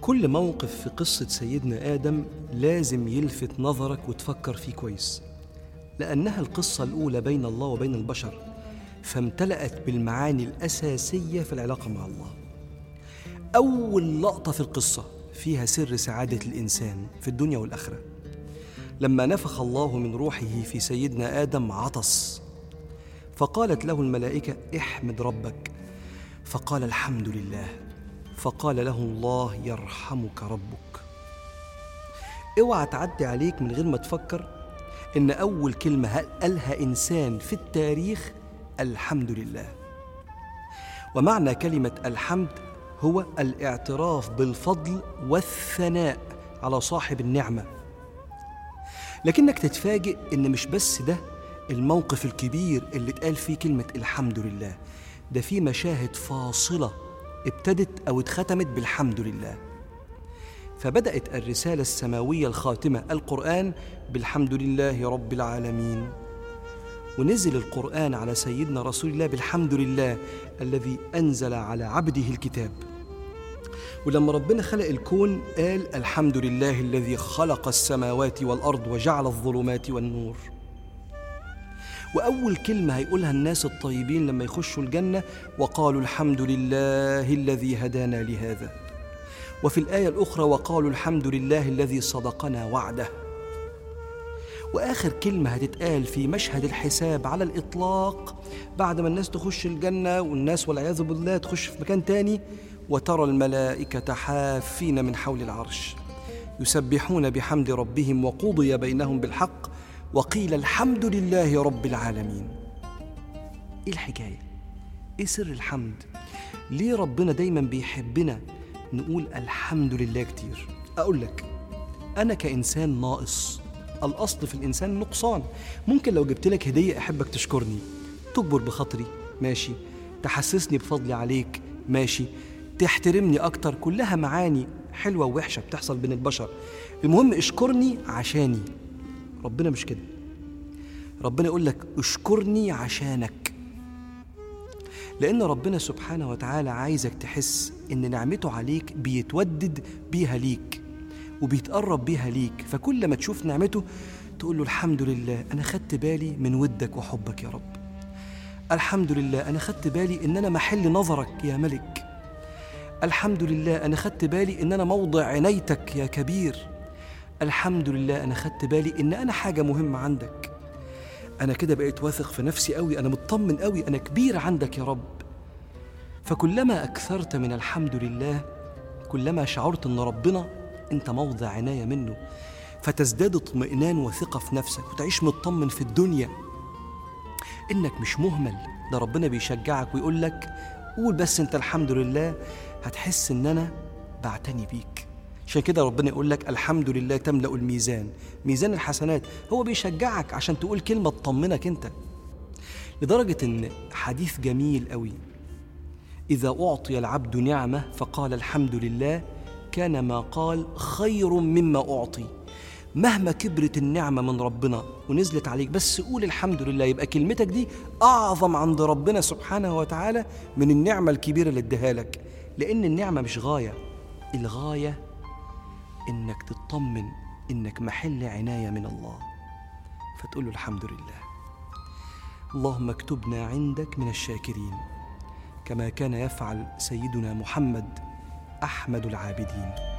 كل موقف في قصة سيدنا آدم لازم يلفت نظرك وتفكر فيه كويس. لأنها القصة الأولى بين الله وبين البشر فامتلأت بالمعاني الأساسية في العلاقة مع الله. أول لقطة في القصة فيها سر سعادة الإنسان في الدنيا والآخرة. لما نفخ الله من روحه في سيدنا آدم عطس فقالت له الملائكة احمد ربك. فقال الحمد لله. فقال له الله يرحمك ربك. اوعى تعدي عليك من غير ما تفكر إن أول كلمة قالها إنسان في التاريخ الحمد لله. ومعنى كلمة الحمد هو الاعتراف بالفضل والثناء على صاحب النعمة. لكنك تتفاجئ إن مش بس ده الموقف الكبير اللي اتقال فيه كلمة الحمد لله. ده في مشاهد فاصلة ابتدت أو اتختمت بالحمد لله. فبدأت الرسالة السماوية الخاتمة القرآن بالحمد لله رب العالمين. ونزل القرآن على سيدنا رسول الله بالحمد لله الذي أنزل على عبده الكتاب. ولما ربنا خلق الكون قال الحمد لله الذي خلق السماوات والأرض وجعل الظلمات والنور. وأول كلمة هيقولها الناس الطيبين لما يخشوا الجنة وقالوا الحمد لله الذي هدانا لهذا. وفي الآية الأخرى وقالوا الحمد لله الذي صدقنا وعده. وآخر كلمة هتتقال في مشهد الحساب على الإطلاق بعد ما الناس تخش الجنة والناس والعياذ بالله تخش في مكان تاني وترى الملائكة حافين من حول العرش يسبحون بحمد ربهم وقضي بينهم بالحق وقيل الحمد لله رب العالمين. إيه الحكاية؟ إيه سر الحمد؟ ليه ربنا دايما بيحبنا نقول الحمد لله كتير؟ أقول لك أنا كإنسان ناقص الأصل في الإنسان نقصان. ممكن لو جبت لك هدية أحبك تشكرني. تكبر بخاطري ماشي. تحسسني بفضلي عليك ماشي. تحترمني أكتر كلها معاني حلوة ووحشة بتحصل بين البشر. المهم اشكرني عشاني. ربنا مش كده. ربنا يقول لك اشكرني عشانك. لأن ربنا سبحانه وتعالى عايزك تحس إن نعمته عليك بيتودد بيها ليك وبيتقرب بيها ليك. فكل ما تشوف نعمته تقول له الحمد لله أنا خدت بالي من ودك وحبك يا رب. الحمد لله أنا خدت بالي إن أنا محل نظرك يا ملك. الحمد لله أنا خدت بالي إن أنا موضع عنايتك يا كبير. الحمد لله أنا خدت بالي إن أنا حاجة مهمة عندك. أنا كده بقيت واثق في نفسي قوي أنا مطمن قوي أنا كبير عندك يا رب. فكلما أكثرت من الحمد لله كلما شعرت إن ربنا أنت موضع عناية منه. فتزداد اطمئنان وثقة في نفسك وتعيش مطمن في الدنيا. إنك مش مهمل ده ربنا بيشجعك ويقول لك قول بس أنت الحمد لله هتحس إن أنا بعتني بيك. عشان كده ربنا يقول لك الحمد لله تملأ الميزان. ميزان الحسنات هو بيشجعك عشان تقول كلمة تطمنك انت. لدرجة إن حديث جميل قوي. إذا أعطي العبد نعمة فقال الحمد لله كان ما قال خير مما أعطي. مهما كبرت النعمة من ربنا ونزلت عليك بس قول الحمد لله يبقى كلمتك دي أعظم عند ربنا سبحانه وتعالى من النعمة الكبيرة اللي اديها لك. لأن النعمة مش غاية الغاية إنك تطمن إنك محل عناية من الله. فتقول له الحمد لله. اللهم اكتبنا عندك من الشاكرين كما كان يفعل سيدنا محمد أحمد العابدين.